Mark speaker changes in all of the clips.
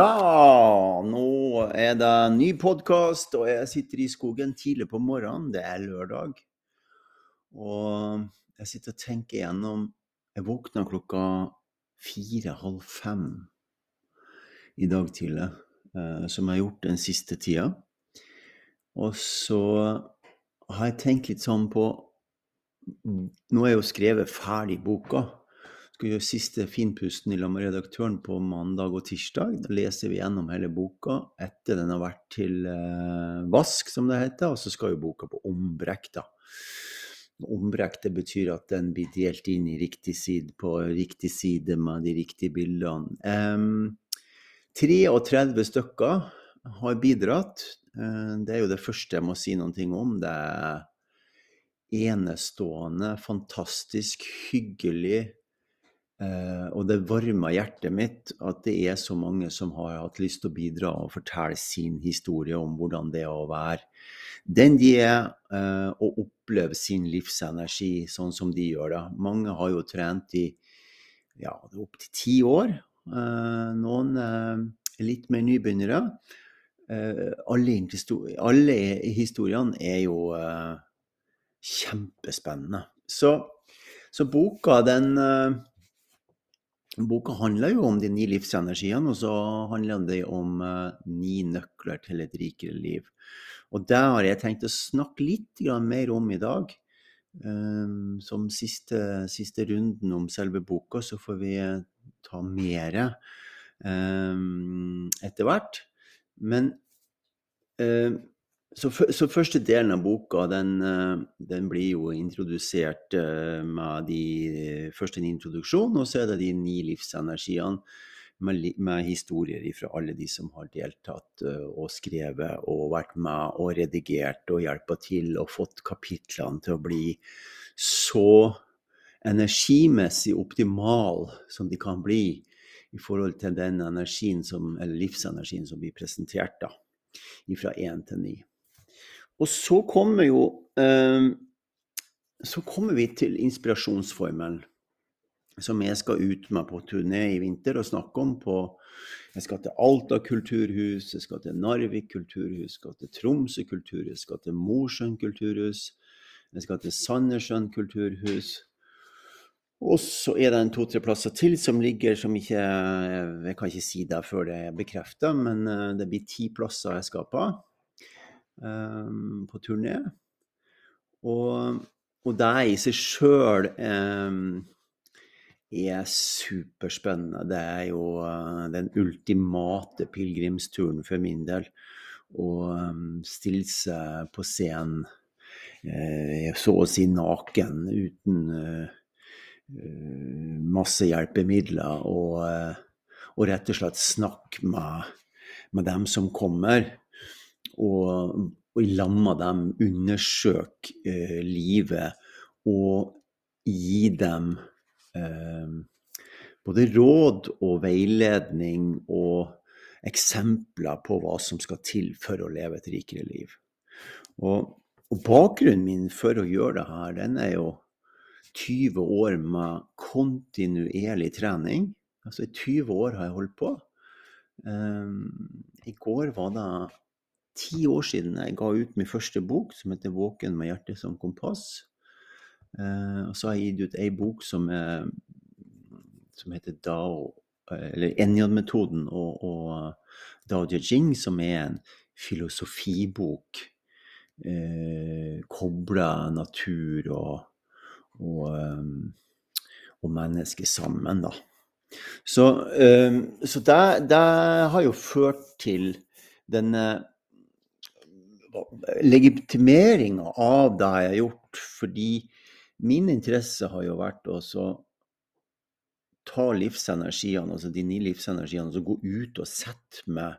Speaker 1: Ja, nå er det ny podkast, og jeg sitter i skogen tidlig på morgenen. Det er lørdag. Og jeg sitter og tenker gjennom Jeg våkna klokka fire-halv fem i dag tidlig, eh, som jeg har gjort den siste tida. Og så har jeg tenkt litt sånn på Nå er jo skrevet ferdig boka skal gjøre siste finpusten i lag med redaktøren på mandag og tirsdag. Da leser vi gjennom hele boka etter den har vært til eh, vask, som det heter. Og så skal jo boka på ombrekk, da. Ombrekk det betyr at den blir delt inn i riktig side på riktig side med de riktige bildene. Eh, 33 stykker har bidratt. Eh, det er jo det første jeg må si noe om. Det er enestående, fantastisk, hyggelig og det varmer hjertet mitt at det er så mange som har hatt lyst til å bidra og fortelle sin historie om hvordan det er å være den de er, uh, og oppleve sin livsenergi sånn som de gjør det. Mange har jo trent i ja, opptil ti år. Uh, noen er litt mer nybegynnere. Alle, alle, historiene er jo kjempespennende. Så, så boka, den Boka handler jo om de ni livsenergiene, og så handler det om uh, ni nøkler til et rikere liv. Og det har jeg tenkt å snakke litt mer om i dag. Um, som siste, siste, runden om selve boka, så får vi ta mer um, etter hvert. Men uh, så, så, første delen av boka den, eh, den blir jo introdusert eh, med de, først en introduksjon, og så er det de ni livsenergiene med, med historier fra alle de som har deltatt eh, og skrevet og vært med og redigert og hjelpa til og fått kapitlene til å bli så energimessig optimal som de kan bli i forhold til den energien som, eller livsenergien som blir presentert da, fra én til ni. Og så kommer jo eh, Så kommer vi til inspirasjonsformelen, som jeg skal ut med på turné i vinter og snakke om på Jeg skal til Alta kulturhus, jeg skal til Narvik kulturhus, jeg skal til Tromsø kulturhus, jeg skal til Mosjøen kulturhus, jeg skal til Sandnessjøen kulturhus. Og så er det en to-tre plasser til som ligger som ikke Jeg kan ikke si det før det er bekrefta, men eh, det blir ti plasser jeg skal på. Ehm, på turné. Og, og det i seg sjøl um, er superspennende. Det er jo uh, den ultimate pilegrimsturen for min del. Å um, stille seg på scenen uh, så å si naken, uten uh, masse hjelpemidler, og, og, rett og slett snakke med, med dem som kommer og, og i dem undersøke eh, livet og gi dem eh, både råd og veiledning og eksempler på hva som skal til for å leve et rikere liv. Og, og bakgrunnen min for å gjøre det her, den er jo 20 år med kontinuerlig trening. Altså i 20 år har jeg holdt på. Um, I går var det ti år siden jeg ga ut min første bok, som heter 'Våken med hjertet som kompass'. Eh, og så har jeg gitt ut ei bok som, er, som heter Dao, eh, eller Enjan-metoden og, og Dao Jing, som er en filosofibok. Eh, Kobla natur og, og, og mennesket sammen, da. Så, så det, det har jo ført til denne legitimeringa av det jeg har gjort. Fordi min interesse har jo vært å ta livsenergiene, altså de ni livsenergiene, og gå ut og sette meg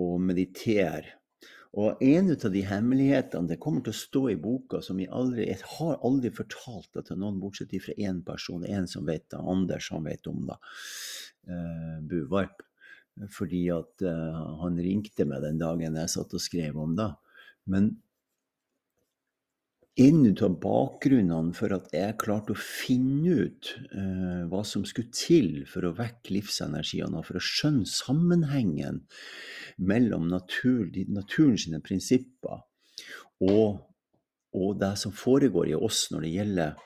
Speaker 1: og meditere. Og en av de hemmelighetene det kommer til å stå i boka, som jeg aldri jeg har aldri fortalt det til noen, bortsett fra én person, en som vet det, Anders, han vet om det, uh, Buvarp. Fordi at uh, han ringte meg den dagen jeg satt og skrev om det. Men en av bakgrunnene for at jeg klarte å finne ut uh, hva som skulle til for å vekke livsenergiene, og for å skjønne sammenhengen mellom natur, naturens prinsipper og, og, det som foregår i oss når det gjelder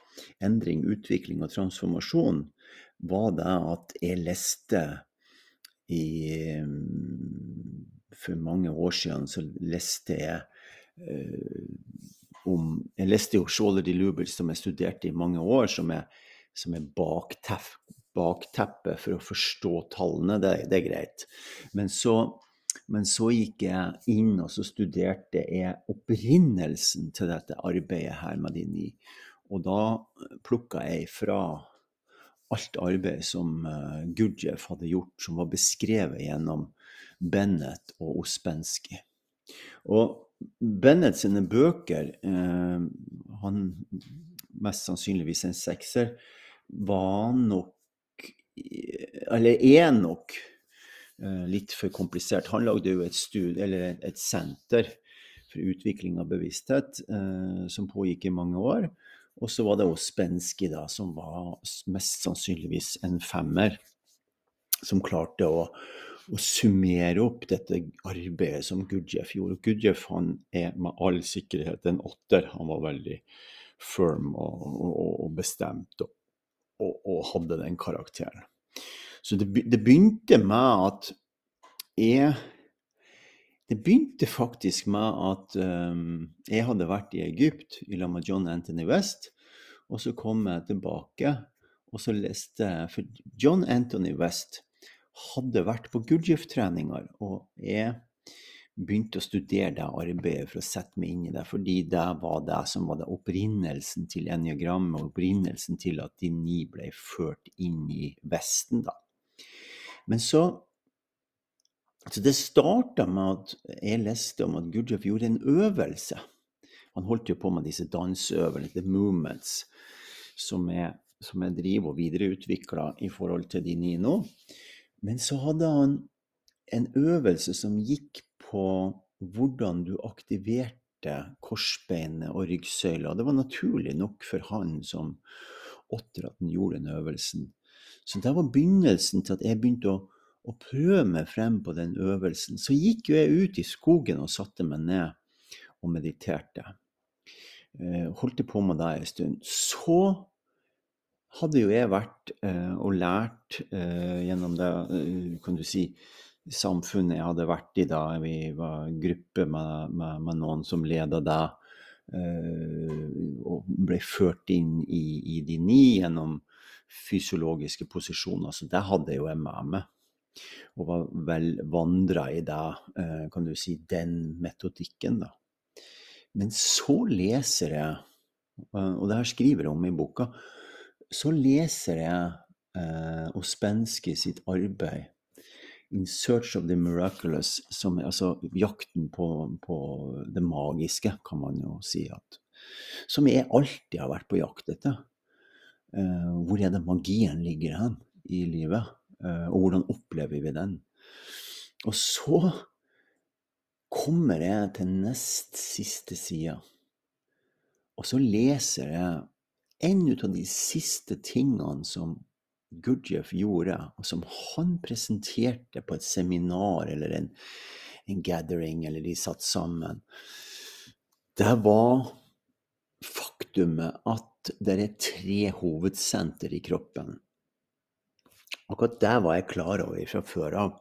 Speaker 1: endring, utvikling og transformasjon, var det at jeg leste i For mange år siden så leste jeg uh, om Jeg leste jo Shaler de Lubel', som jeg studerte i mange år, som er, som er baktepp, bakteppet for å forstå tallene. Det, det er greit. Men så, men så, gikk jeg inn og så studerte jeg opprinnelsen til dette arbeidet her med de ni. Og da plukka jeg fra alt arbeid som uh, Gurdjieff hadde gjort, som var beskrevet gjennom Bennett og Ospensky. Og Bennett sine bøker, eh, han mest sannsynligvis en sekser, var nok Eller er nok eh, litt for komplisert. Han lagde jo et, studie, et senter for utvikling av bevissthet eh, som pågikk i mange år. Og så var det Ospensky, da, som var mest sannsynligvis en femmer, som klarte å å summere opp dette arbeidet som Gurdjieff gjorde. Gurdjieff han er med all sikkerhet en åtter. Han var veldig firm og, og, og bestemt og, og, hadde den karakteren. Så det, det, begynte med at jeg Det begynte faktisk med at um, jeg hadde vært i Egypt i lag med John Anthony West, og så kom jeg tilbake, og så leste jeg For John Anthony West hadde vært på Gurdjieff-treninger, og jeg begynte å studere det arbeidet for å sette meg inn i det, fordi det var det som var det opprinnelsen til eniagrammet, og opprinnelsen til at de ni ble ført inn i Vesten, da. Men så Så det starta med at jeg leste om at Gurdjieff gjorde en øvelse. Han holdt jo på med disse danseøvelsene, the movements, som jeg, som jeg driver og videreutvikler i forhold til de nye nå. Men så hadde han en øvelse som gikk på hvordan du aktiverte korsbeinet og ryggsøyla. Det var naturlig nok for han som åtter at han gjorde den øvelsen. Så det var begynnelsen til at jeg begynte å, å prøve meg frem på den øvelsen. Så gikk jo jeg ut i skogen og satte meg ned og mediterte. Holdt holdt på med det en stund. Så hadde jo jeg vært eh, og lært eh, gjennom det, eh, kan du si, samfunnet jeg hadde vært i da vi var gruppe med, med, med noen som leda det, eh, og ble ført inn i, i, de ni gjennom fysiologiske posisjoner. Så det hadde jo jeg med meg. Og var vel vandra i det, eh, kan du si, den metodikken, da. Men så leser jeg, og det her skriver jeg om i boka, så leser jeg eh, Ospensky sitt arbeid 'In Search of the Miraculous', som er altså jakten på, på, det magiske, kan man jo si. at Som jeg alltid har vært på jakt etter. Eh, hvor er det magien ligger hen i livet? Eh, og hvordan opplever vi den? Og så kommer jeg til nest siste side, og så leser jeg en av de siste tingene som Gurdjieff gjorde, og som han presenterte på et seminar eller en, en gathering, eller de satt sammen, det var faktumet at det er tre hovedsenter i kroppen. Akkurat det var jeg klar over fra før av.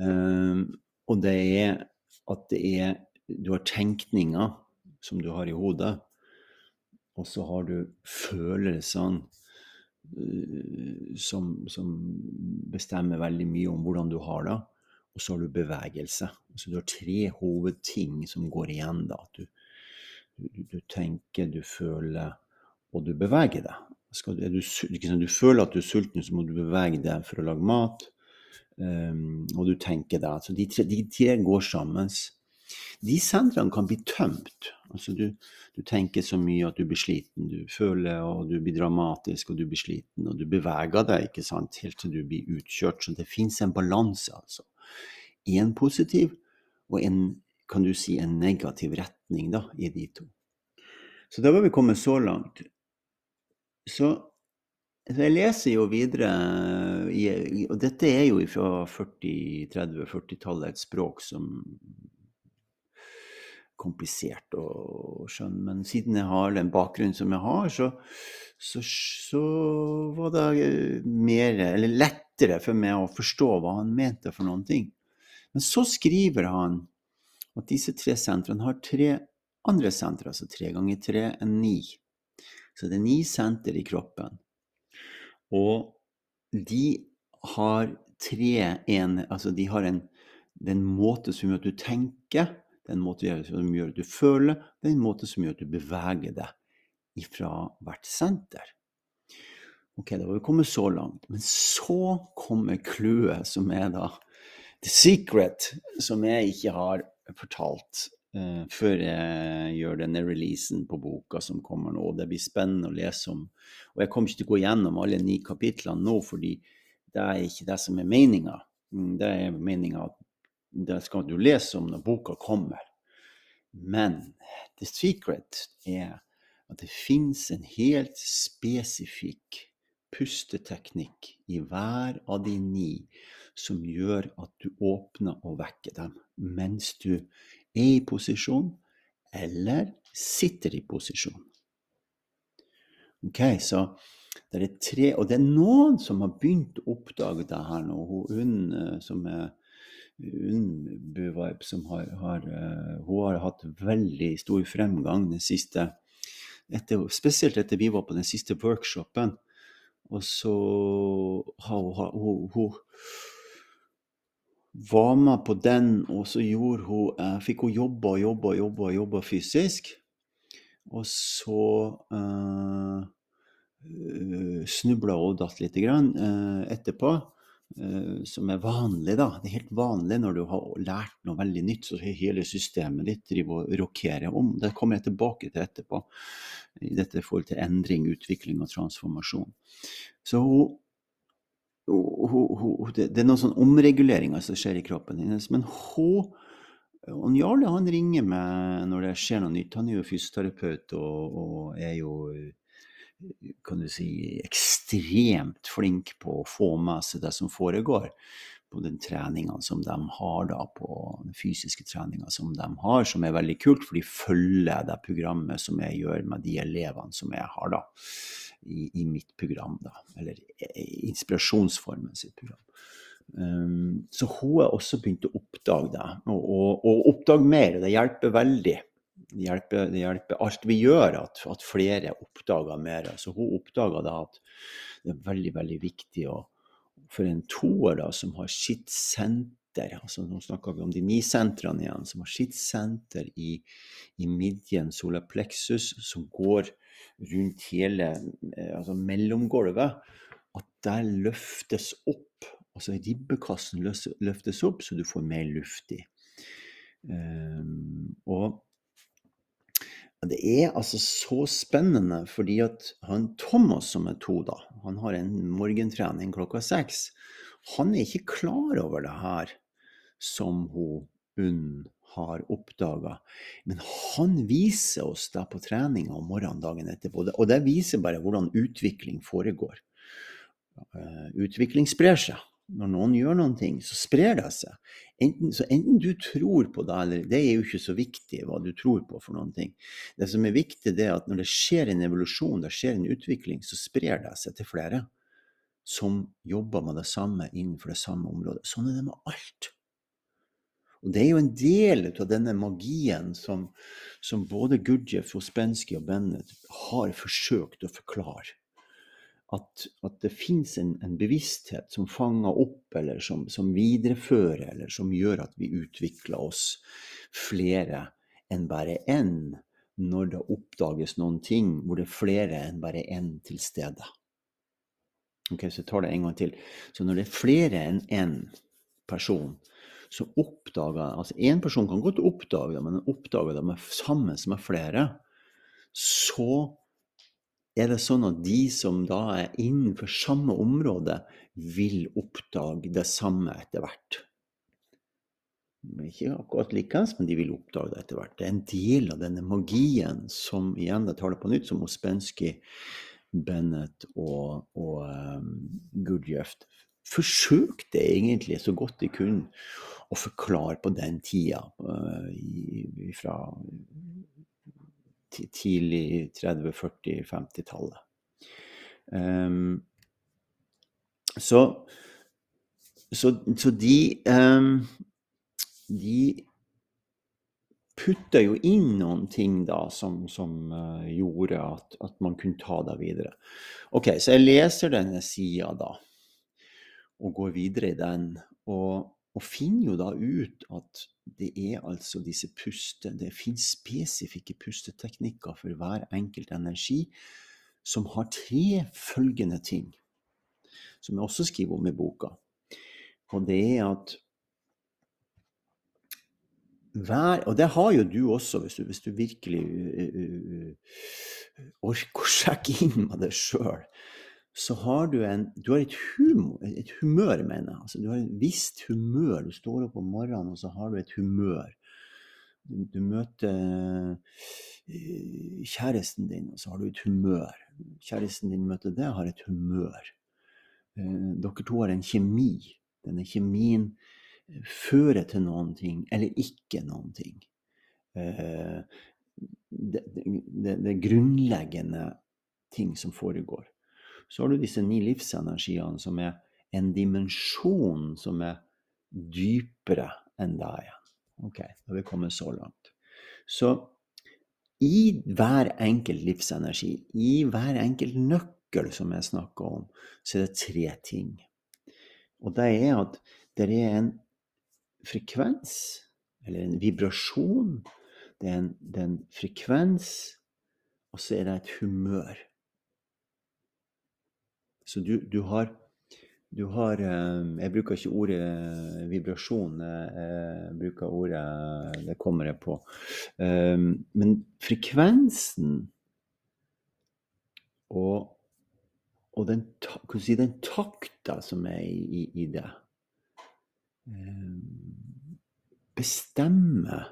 Speaker 1: Um, og det er at det er Du har tenkninger som du har i hodet. Og så har du følelsene uh, som, som, bestemmer veldig mye om hvordan du har det. Og så har du bevegelse. Så du har tre hovedting som går igjen. da. Du, du, du tenker, du føler, og du beveger deg. Skal, du, du, føler at du er sulten, så må du bevege deg for å lage mat. Um, og du tenker deg. Så de tre, de tre går sammen. De sentrene kan bli tømt. Altså du, du, tenker så mye at du blir sliten. Du føler og du blir dramatisk og du blir sliten. Og du beveger deg ikke sant, helt til du blir utkjørt. Så det fins en balanse, altså. Én positiv og en, kan du si, en negativ retning da, i de to. Så da var vi kommet så langt. Så, jeg leser jo videre i, Og dette er jo fra 40-, 30-, 40-tallet et språk som komplisert å skjønne. Men siden jeg har den bakgrunnen som jeg har, så, så, så var det mer, eller lettere for meg å forstå hva han mente for noen ting. Men så skriver han at disse tre sentrene har tre andre sentre, altså tre ganger tre er ni. Så det er ni senter i kroppen. Og de har tre en, Altså de har en, den måte som gjør at du tenker, den måte som gjør at du føler, den en måte som gjør at du beveger deg ifra hvert senter. Ok, da var vi kommet så langt. Men så kommer clouet, som er da the secret, som jeg ikke har fortalt uh, før jeg gjør denne releasen på boka som kommer nå. Det blir spennende å lese om. Og jeg kommer ikke til å gå gjennom alle ni kapitlene nå, fordi det er ikke det som er meninga. Mm, det er meninga at det skal du lese om når boka kommer. Men the secret er at det fins en helt spesifikk pusteteknikk i hver av de ni som gjør at du åpner og vekker dem mens du er i posisjon eller sitter i posisjon. Ok, så det er tre, Og det er noen som har begynt å oppdage det her nå. Hun eh, som er Buvibe som har, har, uh, hun har hatt veldig stor fremgang den siste etter, Spesielt etter vi var på den siste workshopen. Og så har hun, hun, hun var med på den, og så gjorde hun, uh, fikk hun jobba og jobba og jobba, jobba fysisk. Og så uh, snubla hun og datt litt grann, uh, etterpå. Uh, som er vanlig, da. Det er helt vanlig når du har lært noe veldig nytt, så hele systemet ditt driver og rokerer om. Det kommer jeg tilbake til etterpå, i dette forhold til endring, utvikling og transformasjon. Så hun, det, er noen sånne omreguleringer som skjer i kroppen hennes. Men hun og Jarle han ringer meg når det skjer noe nytt. Han er jo fysioterapeut og, og er jo kan du si, ekstremt flink på å få med seg det som foregår på den treninga som de har, da, på den fysiske treninga som de har, som er veldig kult, for de følger det programmet som jeg gjør med de elevene som jeg har da, i, i mitt program, da, eller inspirasjonsformen sitt program. Um, så hun har også begynt å oppdage det, og, og, og oppdage mer. Det hjelper veldig det hjelper, det hjelper, alt vi gjør, at, at flere oppdager mer. Så hun oppdaga da at det er veldig, veldig viktig å, for en toer da, som har sitt senter altså Nå snakker vi om de ni sentrene igjen, som har sitt senter i, i midjen solarplexus, som går rundt hele eh, altså mellomgulvet, at der løftes opp. Altså ribbekassen løftes opp, så du får mer luft i. Um, og det er altså så spennende, fordi at han Thomas som er to, da, han har en morgentrening klokka seks. Han er ikke klar over det her som hun Unn har oppdaga. Men han viser oss da på treninga om morgenen dagen etterpå. Og det viser bare hvordan utvikling foregår. Eh, utvikling sprer seg når noen gjør noen ting, så sprer det seg. Enten, så enten du tror på det, eller Det er jo ikke så viktig hva du tror på for noen ting. Det som er viktig, det er at når det skjer en evolusjon, det skjer en utvikling, så sprer det seg til flere som jobber med det samme innenfor det samme området. Sånn er det med alt. Og Det er jo en del av denne magien som, som både Gurdjieff, Ospensky og Bennett har forsøkt å forklare at, at det fins en, en, bevissthet som fanger opp, eller som, som, viderefører, eller som gjør at vi utvikler oss flere enn bare én når det oppdages noen ting hvor det er flere enn bare én til stede. Ok, Så jeg tar det en gang til. Så når det er flere enn én person, så oppdager Altså én person kan godt oppdage det, men oppdager det med, sammen med flere. Så er det sånn at de som da er innenfor samme område, vil oppdage det samme etter hvert. ikke akkurat likeens, men de vil oppdage det etter hvert. Det er en del av denne magien som igjen, jeg tar det på nytt, som Ospensky, Bennett og, og um, Gurdjieff forsøkte egentlig så godt de kunne å forklare på den tida, uh, fra tidlig 30-, 40-, 50-tallet. Um, så, så, så, de um, de putta jo inn noen ting da som, som uh, gjorde at, at, man kunne ta det videre. Ok, så jeg leser denne sida da, og går videre i den. Og, og, finner jo da ut at det er altså disse puste Det finnes spesifikke pusteteknikker for hver enkelt energi som har tre følgende ting, som jeg også skriver om i boka. Og det er at hver, og det har jo du også, hvis du, hvis du virkelig uh, orker å sjekke inn med deg sjøl. Så har du, en, du har et, humor, et humør, mener jeg. Altså, du har et visst humør. Du står opp om morgenen, og så har du et humør. Du, du møter kjæresten din, og så har du et humør. Kjæresten din møter deg, har et humør. Dere to har en kjemi. Denne kjemien fører til noen ting, eller ikke noen ting. Eh, det, det, det grunnleggende ting som foregår. Så har du disse ni livsenergiene som er en dimensjon som er dypere enn deg igjen. Ok, da har vi kommet så langt. Så i hver enkelt livsenergi, i hver enkelt nøkkel som jeg snakker om, så er det tre ting. Og det er at det er en frekvens, eller en vibrasjon. Det er en, det er en frekvens, og så er det et humør. Så du, du har du har eh, Jeg bruker ikke ordet eh, vibrasjon, jeg bruker ordet Det kommer jeg på. Eh, men frekvensen og, og den, si, den takta som er i, i, i det, bestemmer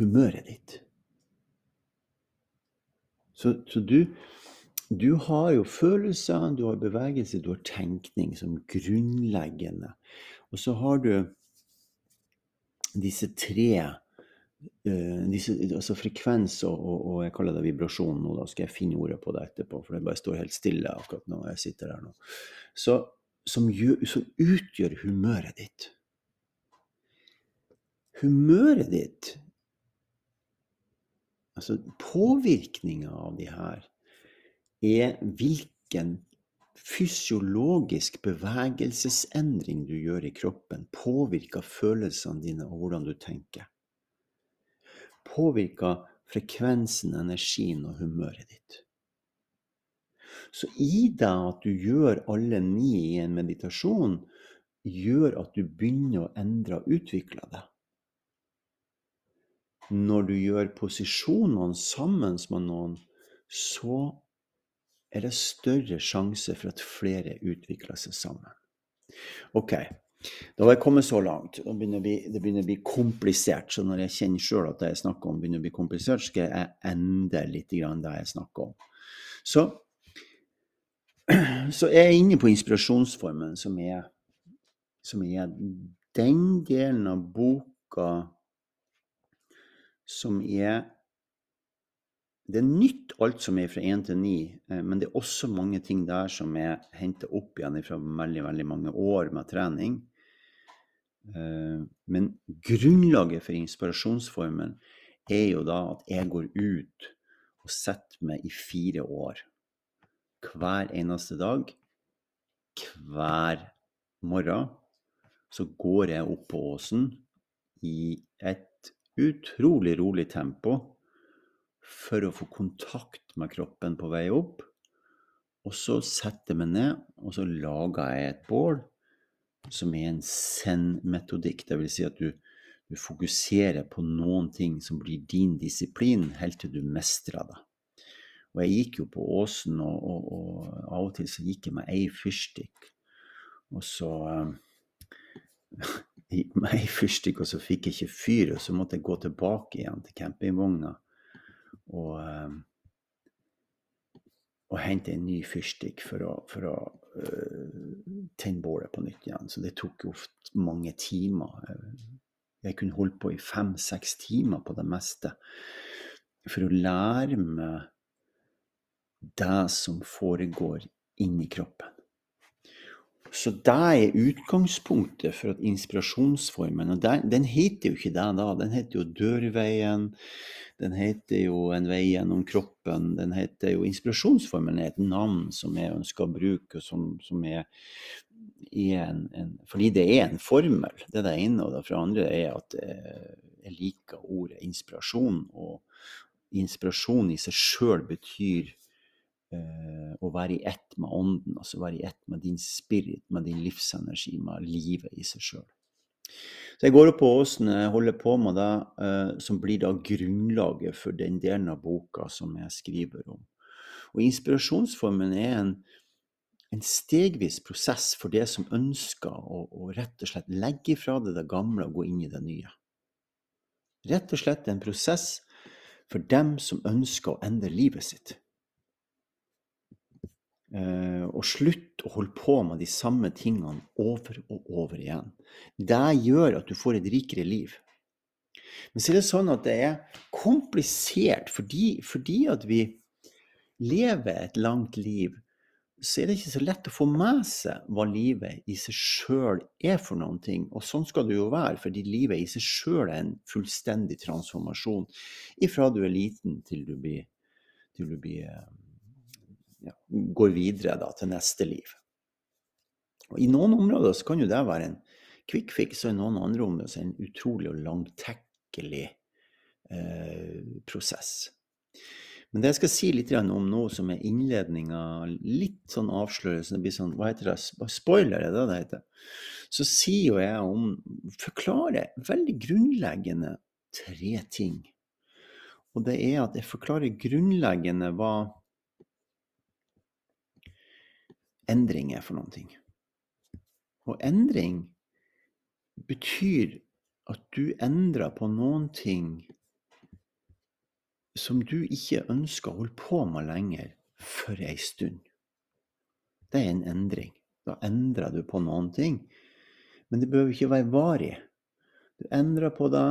Speaker 1: humøret ditt. Så, så du, du, har jo følelser, du har bevegelse, du har tenkning som grunnleggende. Og så har du disse tre uh, disse, altså frekvens og, og, og, jeg kaller det vibrasjon nå, da skal jeg finne ordet på det etterpå, for det bare står helt stille akkurat nå jeg sitter her nå. Så, som, som utgjør humøret ditt humøret ditt Altså påvirkninga av de her er hvilken fysiologisk bevegelsesendring du gjør i kroppen, påvirker følelsene dine og hvordan du tenker. Påvirker frekvensen, energien og humøret ditt. Så i det at du gjør alle ni i en meditasjon, gjør at du begynner å endre og utvikle deg. når du gjør posisjonene sammen med noen, så er det større sjanse for at flere utvikler seg sammen. Ok, da har jeg kommet så langt. Det begynner, bli, det begynner å bli komplisert. Så når jeg kjenner sjøl at det jeg snakker om, begynner å bli komplisert, skal jeg endre litt det jeg snakker om. Så, så jeg er inne på inspirasjonsformen, som er, som er den delen av boka som er Det er nytt alt som er fra 1 til 9, eh, men det er også mange ting der som er henta opp igjen fra veldig, veldig mange år med trening. Eh, men grunnlaget for inspirasjonsformen er jo da at jeg går ut og setter meg i fire år. Hver eneste dag, hver morgen, så går jeg opp på åsen i et utrolig rolig tempo for å få kontakt med kroppen på vei opp. Og så setter jeg meg ned, og så lager jeg et bål som er en zen-metodikk. Dvs. Si at du, du, fokuserer på noen ting som blir din disiplin, helt til du mestrer det. Og jeg gikk jo på åsen, og, og, og av og til så gikk jeg med ei fyrstikk. Og så gikk meg ei fyrstikk, og så fikk jeg ikke fyr. Og så måtte jeg gå tilbake igjen til campingvogna og, eh, og hente en ny fyrstikk for å, for å uh, tenne bålet på nytt igjen. Så det tok jo mange timer. Jeg kunne holdt på i fem-seks timer på det meste for å lære meg det som foregår inni kroppen. Så det er utgangspunktet for at inspirasjonsformen Og den, den heter jo ikke det da, den heter jo Dørveien. Den heter jo En vei gjennom kroppen. Den heter jo Inspirasjonsformen er et navn som jeg ønsker å bruke, som, som er, er en, en, Fordi det er en formel, det det ene. Og det andre er at jeg liker ordet inspirasjon. Og inspirasjon i seg sjøl betyr eh, å være i ett med ånden, altså være i ett med din spirit, med din livsenergi, med livet i seg sjøl. Så jeg går opp på åsen, jeg holder på med det eh, som blir da grunnlaget for den delen av boka som jeg skriver om. Og inspirasjonsformen er en, en stegvis prosess for det som ønsker å, å rett og slett legge fra det det gamle og gå inn i det nye. Rett og slett en prosess for dem som ønsker å endre livet sitt. Uh, og slutt å holde på med de samme tingene over og over igjen. Det gjør at du får et rikere liv. Men så er det sånn at det er komplisert fordi, fordi at vi lever et langt liv. Så er det ikke så lett å få med seg hva livet i seg sjøl er for noen ting. Og sånn skal det jo være, fordi livet i seg sjøl er en fullstendig transformasjon. Ifra du er liten til du blir, til du blir uh, ja, går videre da, til neste liv. Og I noen områder så kan jo det være en quick fix, og i noen andre områder så er det en utrolig og langtekkelig eh, prosess. Men det jeg skal si litt om nå, som er innledninga, litt sånn avslørelse, det blir sånn, hva heter det, spoiler er det det heter, så sier jo jeg om, forklarer veldig grunnleggende tre ting. Og det er at jeg forklarer grunnleggende hva endring er for noen ting. Og endring betyr at du endrer på noen ting som du ikke ønsker å holde på med lenger for ei stund. Det er en endring. Da endrer du på noen ting. Men det behøver ikke være varig. Du endrer på det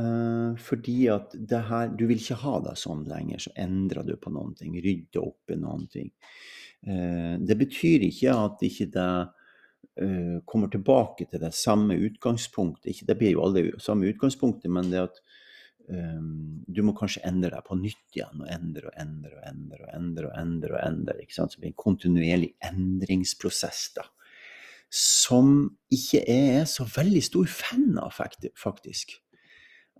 Speaker 1: uh, fordi at det her, du vil ikke ha det sånn lenger, så endrer du på noen ting. Rydder opp i noen ting. Uh, det betyr ikke at ikke det uh, kommer tilbake til det samme utgangspunktet. Ikke, det blir jo aldri samme utgangspunktet, men det at um, du må kanskje endre deg på nytt igjen og endre og endre og endre og endre. og endre og endre, ikke sant? Så det blir en kontinuerlig endringsprosess da, som ikke er så veldig stor fan av, faktisk.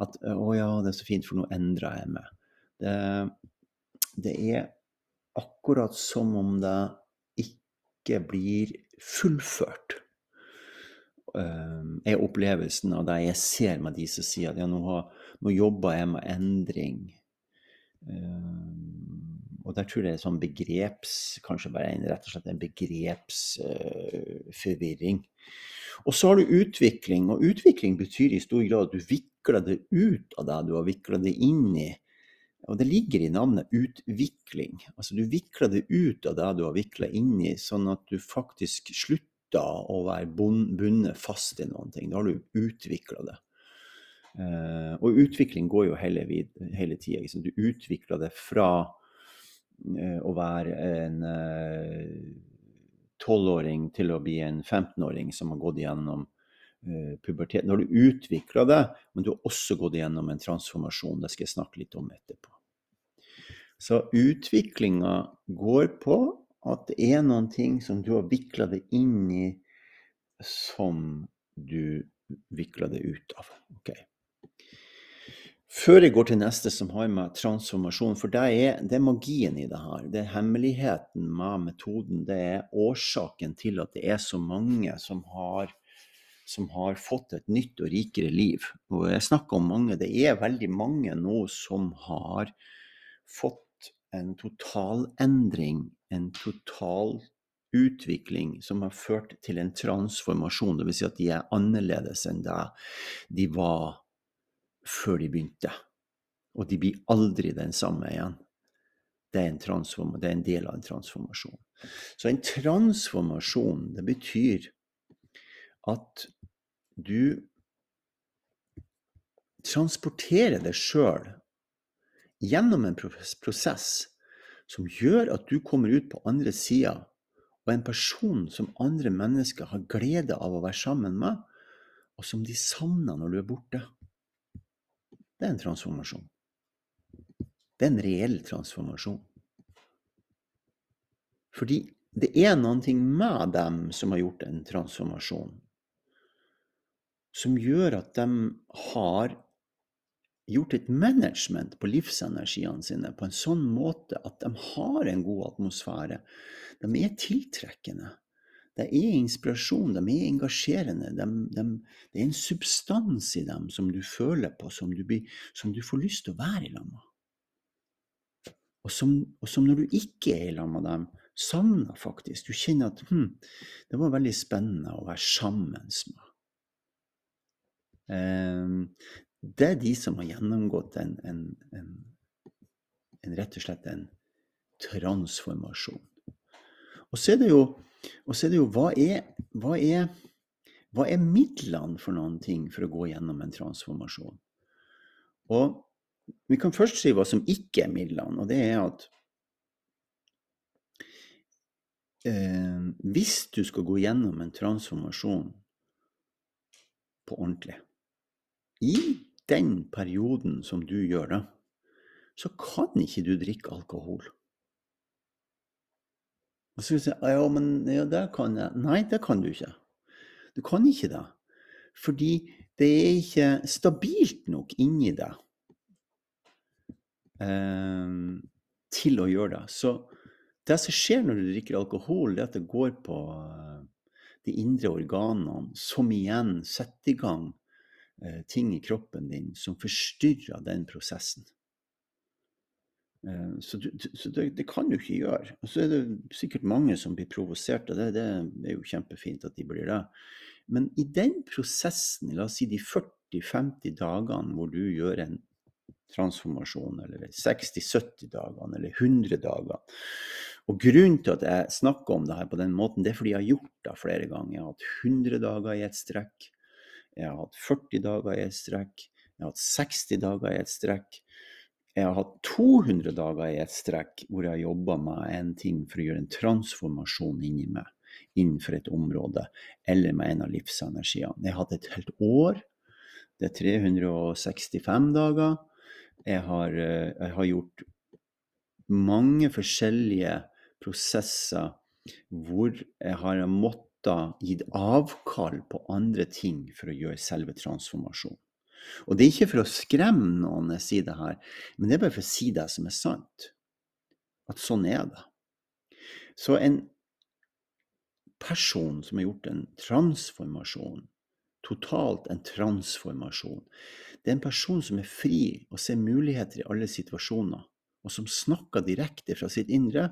Speaker 1: At 'Å ja, det er så fint, for nå endrer jeg meg'. Det, det er akkurat som om det ikke blir fullført. Ehm, er opplevelsen av det jeg ser med de som sier at ja, nå, har, nå jobber jeg med endring. Um, og der tror jeg det er sånn begreps Kanskje bare en, rett og slett en begrepsforvirring. Og så har du utvikling, og utvikling betyr i stor grad at du vikler det ut av deg du har vikla det inn i. Og det ligger i navnet utvikling. Altså du vikler det ut av det du har vikla inn i, sånn at du faktisk slutter å være bundet fast i noen ting. Da har du utvikla det. Uh, og utvikling går jo hele, hele tida. Du utvikler det fra uh, å være en eh, tolvåring uh, til å bli en 15-åring som har gått gjennom pubertet. Når du utvikler det, men du har også gått gjennom en transformasjon. Det skal jeg snakke litt om etterpå. Så utviklinga går på at det er noen ting som du har vikla det inn i, som du vikler det ut av. Okay. Før jeg går til neste, som har med transformasjon, for det er, det er magien i det her. Det er hemmeligheten med metoden. Det er årsaken til at det er så mange som har, som har fått et nytt og rikere liv. Og jeg snakker om mange. Det er veldig mange nå som har fått en totalendring, en total utvikling som har ført til en transformasjon, dvs. Si at de er annerledes enn det de var før de begynte. Og de blir aldri den samme igjen. Det er det er en del av en transformasjon. Så en transformasjon, det betyr at du transporterer deg sjøl gjennom en prosess som gjør at du kommer ut på andre sida og en person som andre mennesker har glede av å være sammen med, og som de savner når du er borte. Det er en transformasjon. Det er en reell transformasjon. Fordi det er noe med dem som har gjort en transformasjon, som gjør at de har gjort et management på livsenergiene sine på en sånn måte at de har en god atmosfære. De er tiltrekkende. Det er inspirasjon, de er engasjerende. De, de, det er en substans i dem som du føler på, som du, blir, som du får lyst til å være i lag med. Og som, og som, når du ikke er i lag med dem, savner faktisk. Du kjenner at hm, det var veldig spennende å være sammen med. Um, det er de som har gjennomgått en, en, en, en rett og slett en transformasjon. Og så er det jo, er det jo hva, er, hva, er, hva er midlene for noen ting for å gå gjennom en transformasjon? Og vi kan først si hva som ikke er midlene, og det er at eh, hvis du skal gå gjennom en transformasjon på ordentlig, i den perioden som du gjør det, så kan ikke du drikke alkohol. Og så sier jeg ja, men ja, det kan jeg. Nei, det kan du ikke. Du kan ikke det. Fordi det er ikke stabilt nok inni deg eh, til å gjøre det. Så det som skjer når du drikker alkohol, det er at det går på eh, de indre organene, som igjen setter i gang Eh, ting i kroppen din som forstyrrer den prosessen. Eh, så, du, så det, det, kan du ikke gjøre. Og så er det sikkert mange som blir provosert, og det, det, er jo kjempefint at de blir det. Men i den prosessen, la oss si de 40-50 dagene hvor du gjør en transformasjon, eller 60-70 dagene, eller 100 dager Og grunnen til at jeg snakker om det her på den måten, det er fordi jeg har gjort det flere ganger. Jeg har hatt 100 dager i et strekk. Jeg har hatt 40 dager i et strekk. Jeg har hatt 60 dager i et strekk. Jeg har hatt 200 dager i et strekk hvor jeg har jobba med en ting for å gjøre en transformasjon inni meg, innenfor et område, eller med en av livsenergiene. Jeg har hatt et helt år. Det er 365 dager. Jeg har, eh, jeg har gjort mange forskjellige prosesser hvor jeg har måttet gitt avkall på andre ting for å gjøre selve transformasjonen. Og det er ikke for å skremme noen jeg sier det her, men det er bare for å si det som er sant. At sånn er det. Så en person som har gjort en transformasjon, totalt en transformasjon, det er en person som er fri og ser muligheter i alle situasjoner, og som snakker direkte fra sitt indre,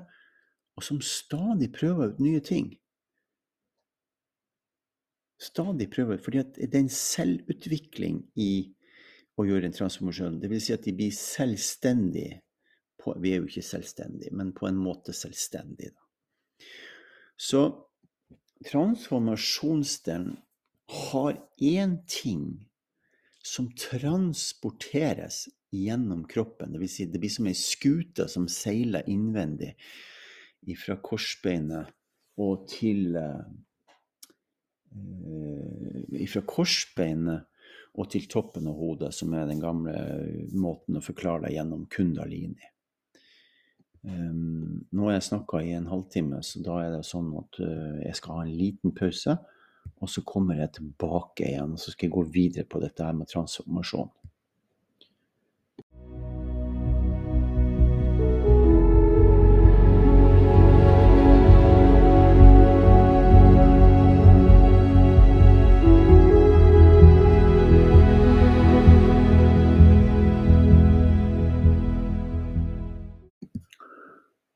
Speaker 1: og som stadig prøver ut nye ting stadig prøver. fordi det er en selvutvikling i å gjøre en transformasjon. Det vil si at de blir selvstendige. På, vi er jo ikke selvstendige, men på en måte selvstendige. Da. Så transformasjonsdelen har én ting som transporteres gjennom kroppen. Vil si, det blir som ei skute som seiler innvendig fra korsbeinet og til Eh, fra korsbeinet og til toppen av hodet, som er den gamle måten å forklare deg gjennom kundalini. Um, nå har jeg snakka i en halvtime, så da er det sånn at uh, jeg skal ha en liten pause. Og så kommer jeg tilbake igjen, og så skal jeg gå videre på dette her med transformasjon.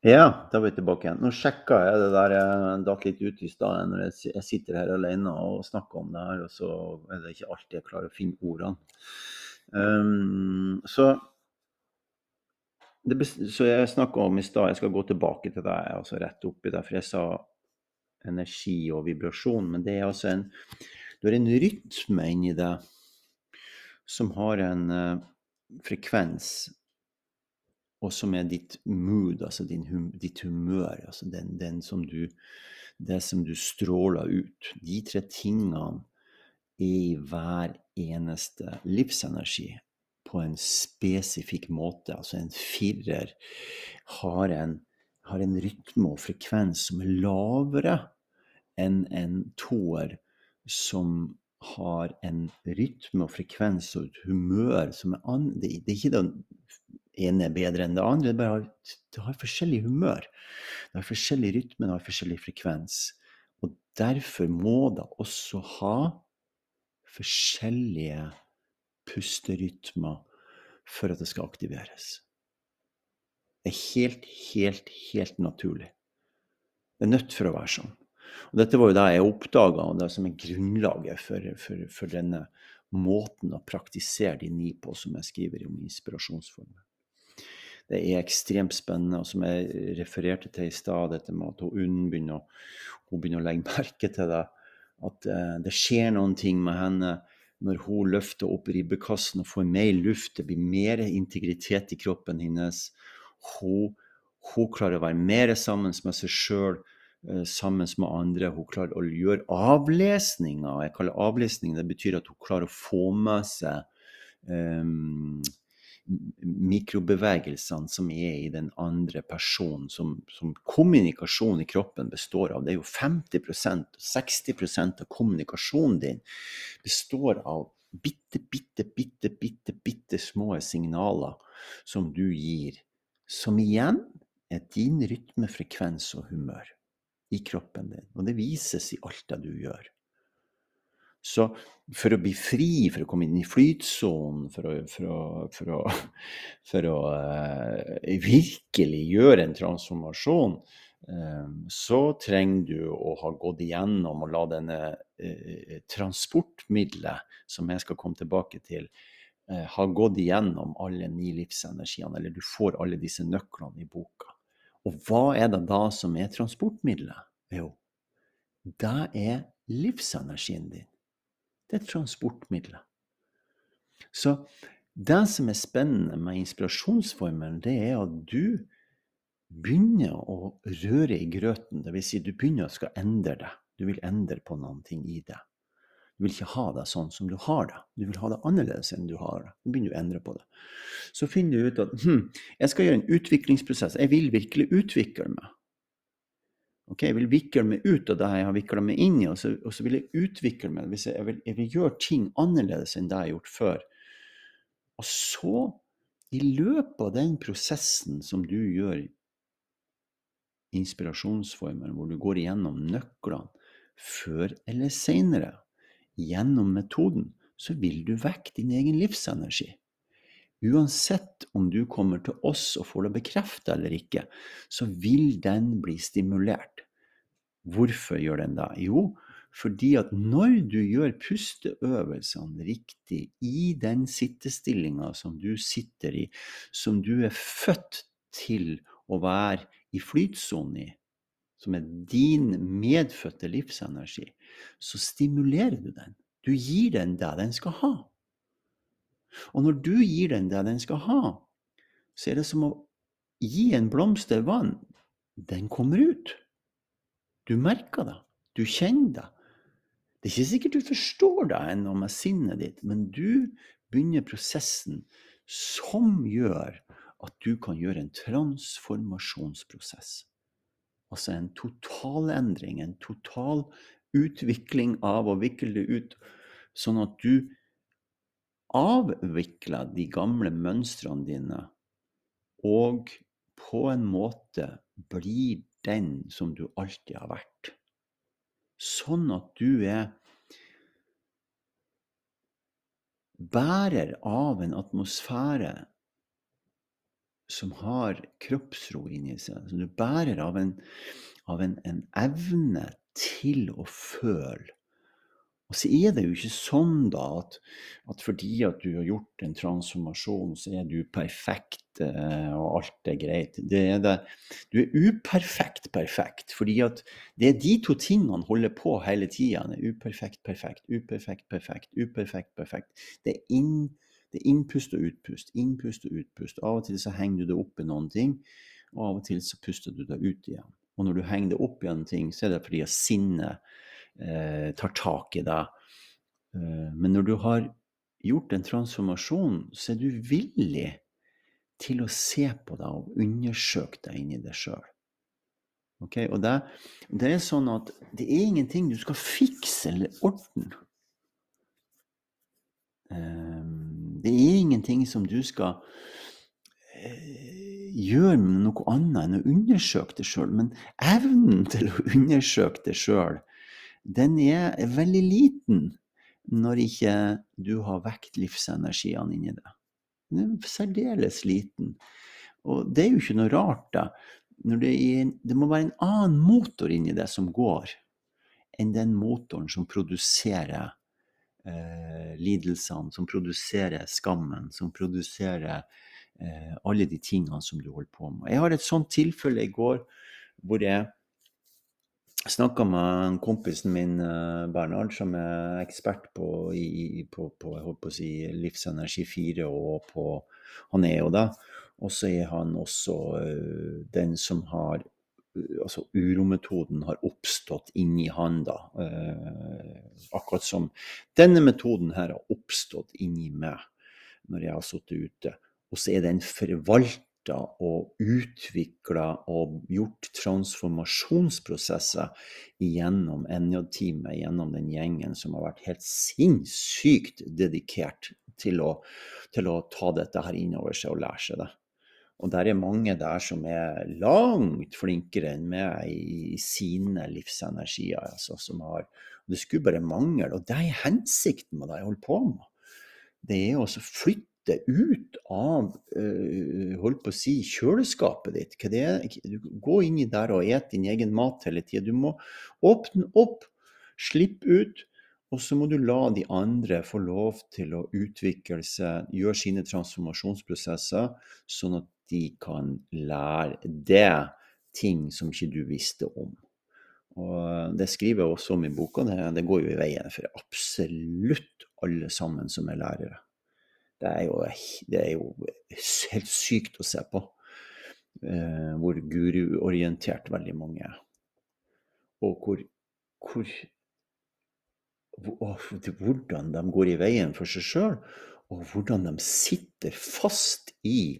Speaker 1: Ja, da er vi tilbake igjen. Nå sjekka jeg det der jeg datt litt ut i stad når jeg sitter her alene og snakker om det her, og så er det ikke alltid jeg klarer å finne ordene. Um, så, det, så jeg snakka om i stad, jeg skal gå tilbake til deg, altså rett oppi det, for jeg sa energi og vibrasjon, men det er altså en Du har en rytme inni det som har en uh, frekvens og som er ditt mood, altså din, ditt humør, altså den, den som du, det som du stråler ut. De tre tingene er i hver eneste livsenergi på en spesifikk måte. Altså en firer har en, har en rytme og frekvens som er lavere enn en toer som har en rytme og frekvens og et humør som er an... Det, det er ikke den ene er bedre enn det andre. Det, bare, det har forskjellig humør. Det har forskjellig rytme, det har forskjellig frekvens. Og derfor må det også ha forskjellige pusterytmer for at det skal aktiveres. Det er helt, helt, helt naturlig. Det er nødt for å være sånn. Og dette var jo det jeg oppdaga, og det som er grunnlaget for, for, for, denne måten å praktisere de ni på, som jeg skriver om inspirasjonsformen det er ekstremt spennende. Og som jeg refererte til i stad, dette med at hun begynner, begynner å legge merke til det. At uh, det skjer noen ting med henne når hun løfter opp ribbekassen og får mer luft. Det blir mer integritet i kroppen hennes. Hun, hun klarer å være mer sammen med seg sjøl, eh, sammen med andre. Hun klarer å gjøre avlesninger. Jeg kaller avlesning, det betyr at hun klarer å få med seg um, mikrobevegelsene som er i den andre personen, som, som, kommunikasjon i kroppen består av. Det er jo 50% 60% av kommunikasjonen din består av bitte, bitte, bitte, bitte, bitte små signaler som du gir, som igjen er din rytme, frekvens og humør i kroppen din. Og det vises i alt det du gjør. Så for å bli fri, for å komme inn i flytsonen, for å, for å, for å, for å uh, virkelig gjøre en transformasjon, uh, så trenger du å ha gått igjennom og la denne uh, transportmiddelet, som jeg skal komme tilbake til, ha gått igjennom alle ni livsenergiene, eller du får alle disse nøklene i boka. Og hva er det da som er transportmiddelet? Jo, det er livsenergien din. Det er transportmidler. Så det som er spennende med inspirasjonsformelen, det er at du begynner å røre i grøten. Dvs. Si du begynner å skal endre det. Du vil endre på noen ting i det. Du vil ikke ha det sånn som du har det. Du vil ha det annerledes enn du har det. Du begynner å endre på det. Så finner du ut at hm, jeg skal gjøre en utviklingsprosess. Jeg vil virkelig utvikle meg. Ok, Jeg vil vikle meg ut av det jeg har vikla meg inn i, og så, og så, vil jeg utvikle meg. Jeg, jeg, vil, jeg, vil, gjøre ting annerledes enn det jeg har gjort før. Og så, i løpet av den prosessen som du gjør inspirasjonsformen, hvor du går igjennom nøklene før eller seinere, gjennom metoden, så vil du vekke din egen livsenergi. Uansett om du kommer til oss og får det bekreftet eller ikke, så vil den bli stimulert. Hvorfor gjør den det? Jo, fordi at når du gjør pusteøvelsene riktig i den sittestillinga som du sitter i, som du er født til å være i flytsonen i, som er din medfødte livsenergi, så stimulerer du den. Du gir den det den skal ha. Og når du gir den det den skal ha, så er det som å gi en blomster vann. Den kommer ut. Du merker det. Du kjenner det. Det er ikke sikkert du forstår det ennå med sinnet ditt, men du begynner prosessen som gjør at du kan gjøre en transformasjonsprosess. Altså en totalendring, en total utvikling av å vikle det ut, sånn at du avvikle de gamle mønstrene dine og på en måte blir den som du alltid har vært. Sånn at du er bærer av en atmosfære som har kroppsro inni seg, som du bærer av en, av en, en evne til å føle og så er det jo ikke sånn da at, at, fordi at du har gjort en transformasjon, så er du perfekt eh, og alt er greit. Det er det. Du er uperfekt perfekt, fordi at det er de to tingene holder på hele tida. Uperfekt perfekt, uperfekt perfekt, uperfekt perfekt. Det er, inn, det er innpust og utpust, innpust og utpust. Av og til så henger du det opp i noen ting, og av og til så puster du det ut igjen. Og når du henger det opp i en ting, så er det fordi at sinnet eh, tar tak i deg. Eh, men når du har gjort en transformasjon, så er du villig til å se på deg og undersøke deg inni deg sjøl. Okay? Og det, det, er sånn at det er ingenting du skal fikse eller ordne. Eh, det er ingenting som du skal eh, gjøre med noe annet enn å undersøke det sjøl. Men evnen til å undersøke det sjøl den er veldig liten når ikke du har vekt livsenergiene inni deg. Den er særdeles liten. Og det er jo ikke noe rart, da. Det, er, det, må være en annen motor inni deg som går, enn den motoren som produserer eh, lidelsene, som produserer skammen, som produserer eh, alle de tingene som du holder på med. Jeg har et sånt tilfelle i går hvor jeg snakka med kompisen min eh, Bernhard, som er ekspert på, i, på, på, på si, livsenergi 4, og på Han er jo det. Og så er han også uh, den som har uh, Altså urometoden har oppstått inni han, da. Eh, akkurat som denne metoden her har oppstått inni meg når jeg har sittet ute. Og så er den forvalta og utvikla og gjort transformasjonsprosesser gjennom NJ-teamet, gjennom den gjengen som har vært helt sinnssykt dedikert til å, til å ta dette her inn over seg og lære seg det. Og der er mange der som er langt flinkere enn meg i sine livsenergier. Altså, som har, det skulle bare mangle. Og det er hensikten med det jeg holder på med. Det er å flytte det ut av uh, holdt på å si, kjøleskapet ditt. Hva det er. Gå inni der og et din egen mat hele tida. Du må åpne opp, slippe ut. Og så må du la de andre få lov til å utvikle seg, gjøre sine transformasjonsprosesser, sånn at de kan lære det ting som ikke du visste om. Og Det skriver jeg også om i boka. Det går jo i veien for absolutt alle sammen som er lærere. Det er jo, det er jo helt sykt å se på eh, hvor guruorientert veldig mange er. Og hvor, hvor, hvor, Hvordan de går i veien for seg sjøl, og hvordan de sitter fast i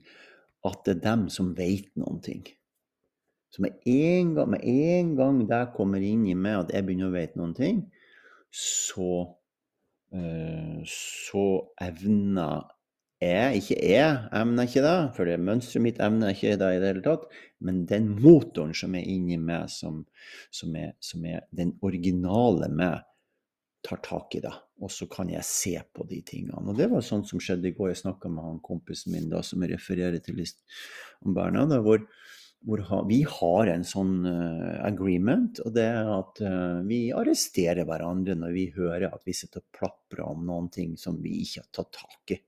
Speaker 1: at det er dem som veit noen ting. Så med en gang, med en gang det kommer inn i meg at jeg begynner å vite noen ting, så Eh, så evner jeg ikke jeg evner ikke det, for det mønsteret mitt evner ikke det i det hele tatt. Men den motoren som er inni meg, som, som, er, som er den originale meg, tar tak i det. Og så kan jeg se på de tingene. Og det var sånn som skjedde i går. Jeg snakka med han kompisen min da, som refererer til om Bernhard, hvor, hvor vi har en sånn uh, agreement, og det er at uh, vi arresterer hverandre når vi hører at vi sitter og plaprer om noen ting som vi ikke har tatt tak i.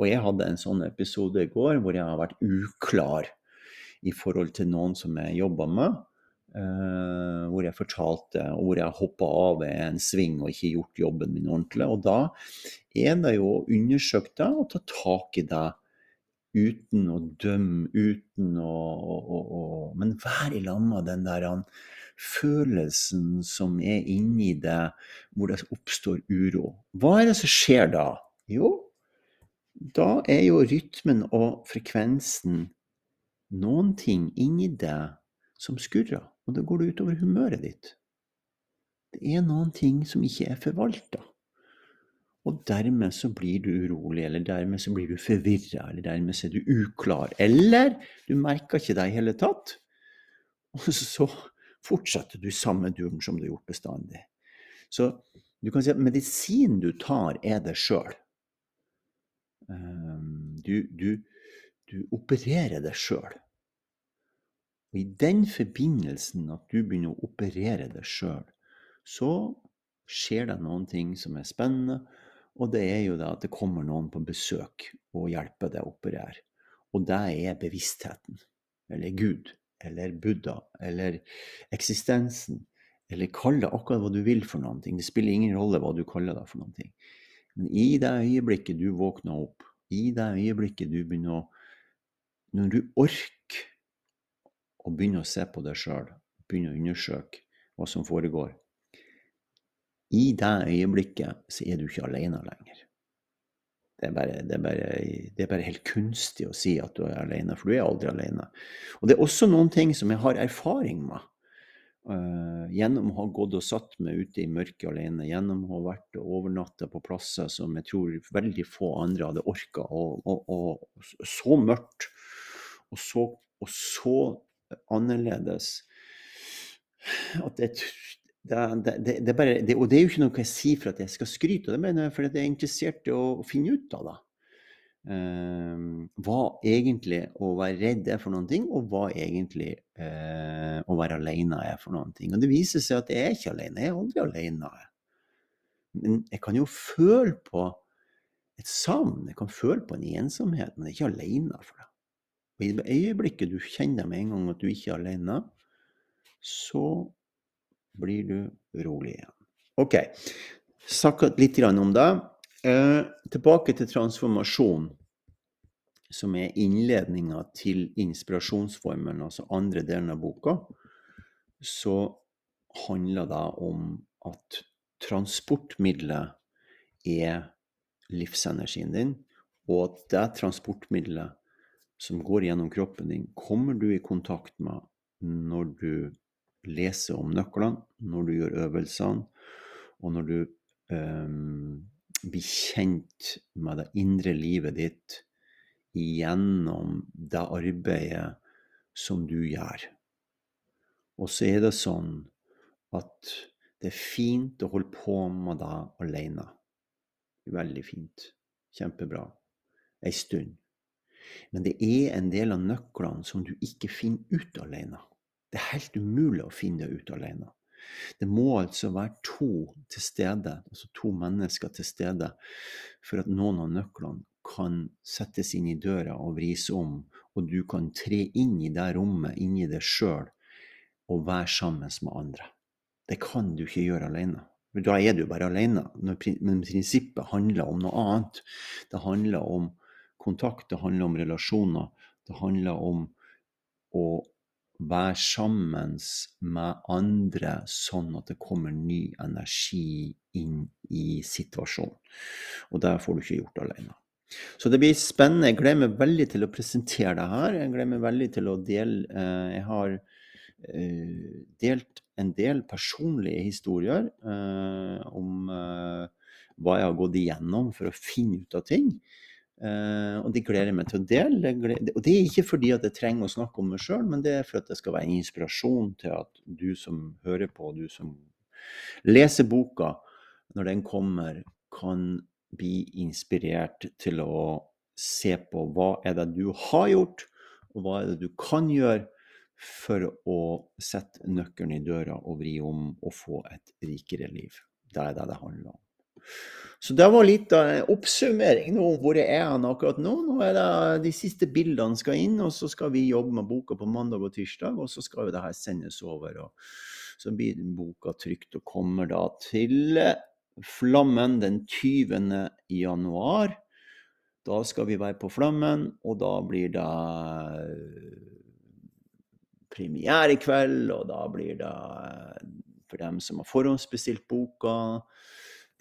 Speaker 1: Og jeg hadde en sånn episode i går hvor jeg har vært uklar i forhold til noen som jeg jobba med. Uh, hvor jeg fortalte, og hvor jeg hoppa av en sving og ikke gjort jobben min ordentlig. Og da er det jo å undersøke det og ta tak i det uten å dømme, uten å, å, å Men vær i lag med den der følelsen som er inni deg, hvor det oppstår uro. Hva er det som skjer da? Jo, da er jo rytmen og frekvensen noen ting inni deg som skurrer, og da går utover humøret ditt. Det er noen ting som ikke er forvalta. Og dermed så blir du urolig, eller dermed så blir du forvirra, eller dermed så er du uklar. Eller du merker ikke det i hele tatt. Og så fortsetter du samme duren som du har gjort bestandig. Så du kan si at medisinen du tar, er deg sjøl. Ehm, du, du, du opererer deg sjøl. Og i den forbindelsen at du begynner å operere deg sjøl, så skjer det noen ting som er spennende. Og det er jo det at det kommer noen på besøk og hjelper deg å operere. Og det er bevisstheten. Eller Gud. Eller Buddha. Eller eksistensen. Eller kall det akkurat hva du vil for noen ting. Det spiller ingen rolle hva du kaller det for noen ting. Men i det øyeblikket du våkner opp, i det øyeblikket du begynner å Når du orker å begynne å se på deg sjøl, begynne å undersøke hva som foregår. I det øyeblikket så er du ikke alene lenger. Det er, bare, det, er bare, det er, bare, helt kunstig å si at du er alene, for du er aldri alene. Og det er også noen ting som jeg har erfaring med. Uh, gjennom å ha gått og satt meg ute i mørket alene, gjennom å ha vært overnatta på plasser som jeg tror veldig få andre hadde orka, og, og, og, så mørkt og så, og så annerledes. At det, det, det, det, bare, og det er jo ikke noe jeg sier for at jeg skal skryte av det, men fordi jeg er interessert i å finne ut av det. Uh, hva egentlig å være redd er for noen ting, og hva egentlig uh, å være alene er for noen ting. Og det viser seg at jeg er ikke alene. Jeg er aldri alene. Men jeg kan jo føle på et savn, jeg kan føle på en ensomhet, men jeg er ikke alene for det. Og i det øyeblikket du kjenner med en gang at du ikke er alene, så blir du rolig igjen. OK. Snakka litt om det. Eh, tilbake til transformasjon, som er innledninga til inspirasjonsformelen, altså andre delen av boka. Så handler det om at transportmiddelet er livsenergien din, og at det transportmiddelet som går gjennom kroppen din, kommer du i kontakt med når du leser om nøklene, når du gjør øvelsene, og når du um, blir kjent med det indre livet ditt gjennom det arbeidet som du gjør. Og så er det sånn at det er fint å holde på med det alene. Veldig fint. Kjempebra. Ei stund. Men det er en del av nøklene som du ikke finner ut alene. Det er helt umulig å finne det ut alene. Det må altså være to til stede, altså to mennesker til stede, for at noen av nøklene kan settes inn i døra og vris om, og du kan tre inn i det rommet, inn i deg sjøl, og være sammen med andre. Det kan du ikke gjøre alene. Da er du bare alene. Men prinsippet handler om noe annet. Det handler om kontakt, det handler om relasjoner. Det handler om å være sammen med andre sånn at det kommer ny energi inn i situasjonen. Og det får du ikke gjort alene. Så det blir spennende. Jeg gleder meg veldig til å presentere det her. Jeg gleder meg veldig til å dele eh, Jeg har eh, delt en del personlige historier eh, om hva jeg har gått igjennom for å finne ut av ting. Uh, og de gleder jeg meg til å dele. Og det er ikke fordi at jeg trenger å snakke om meg sjøl, men det er for at det skal være en inspirasjon til at du som hører på, du som leser boka, når den kommer, kan bli inspirert til å se på hva er det du har gjort, og hva er det du kan gjøre for å sette nøkkelen i døra og vri om og få et rikere liv. Det er det det handler om. Så det var litt av en oppsummering nå hvor er han akkurat nå. Nå er det De siste bildene skal inn, og så skal vi jobbe med boka på mandag og tirsdag. Og så skal jo det her sendes over. og Så blir boka trygt og kommer da til Flammen den 20. januar. Da skal vi være på Flammen, og da blir det premiere i kveld, og da blir det for dem som har forhåndsbestilt boka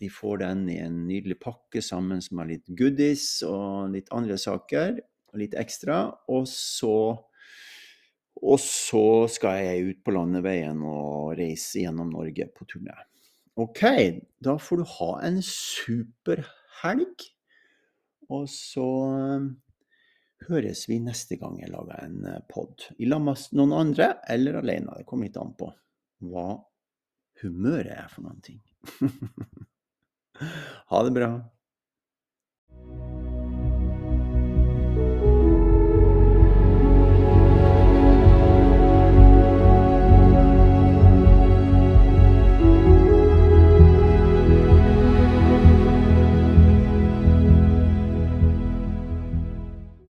Speaker 1: de får den i en nydelig pakke sammen med litt goodies og litt andre saker. Og litt ekstra. Og så, og så skal jeg ut på landeveien og reise gjennom Norge på turné. OK, da får du ha en super helg. Og så um, høres vi neste gang jeg lager en uh, pod. I lag med noen andre eller alene. Det kommer litt an på hva humøret er for noen ting. Ha det bra.